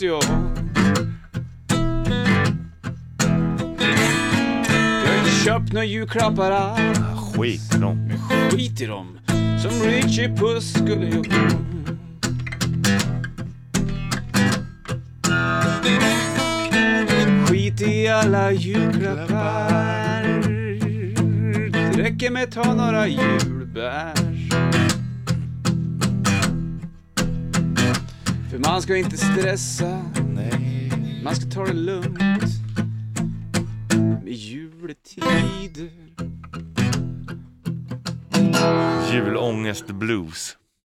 jag. Jag har inte köpt några julklappar alls. Skit i dem. Skit i dem, som Richie Puss skulle gjort. Skit i alla julklappar. Det räcker med att ta några julbär. För man ska inte stressa, Nej. man ska ta det lugnt. Med juletider. Julångest blues.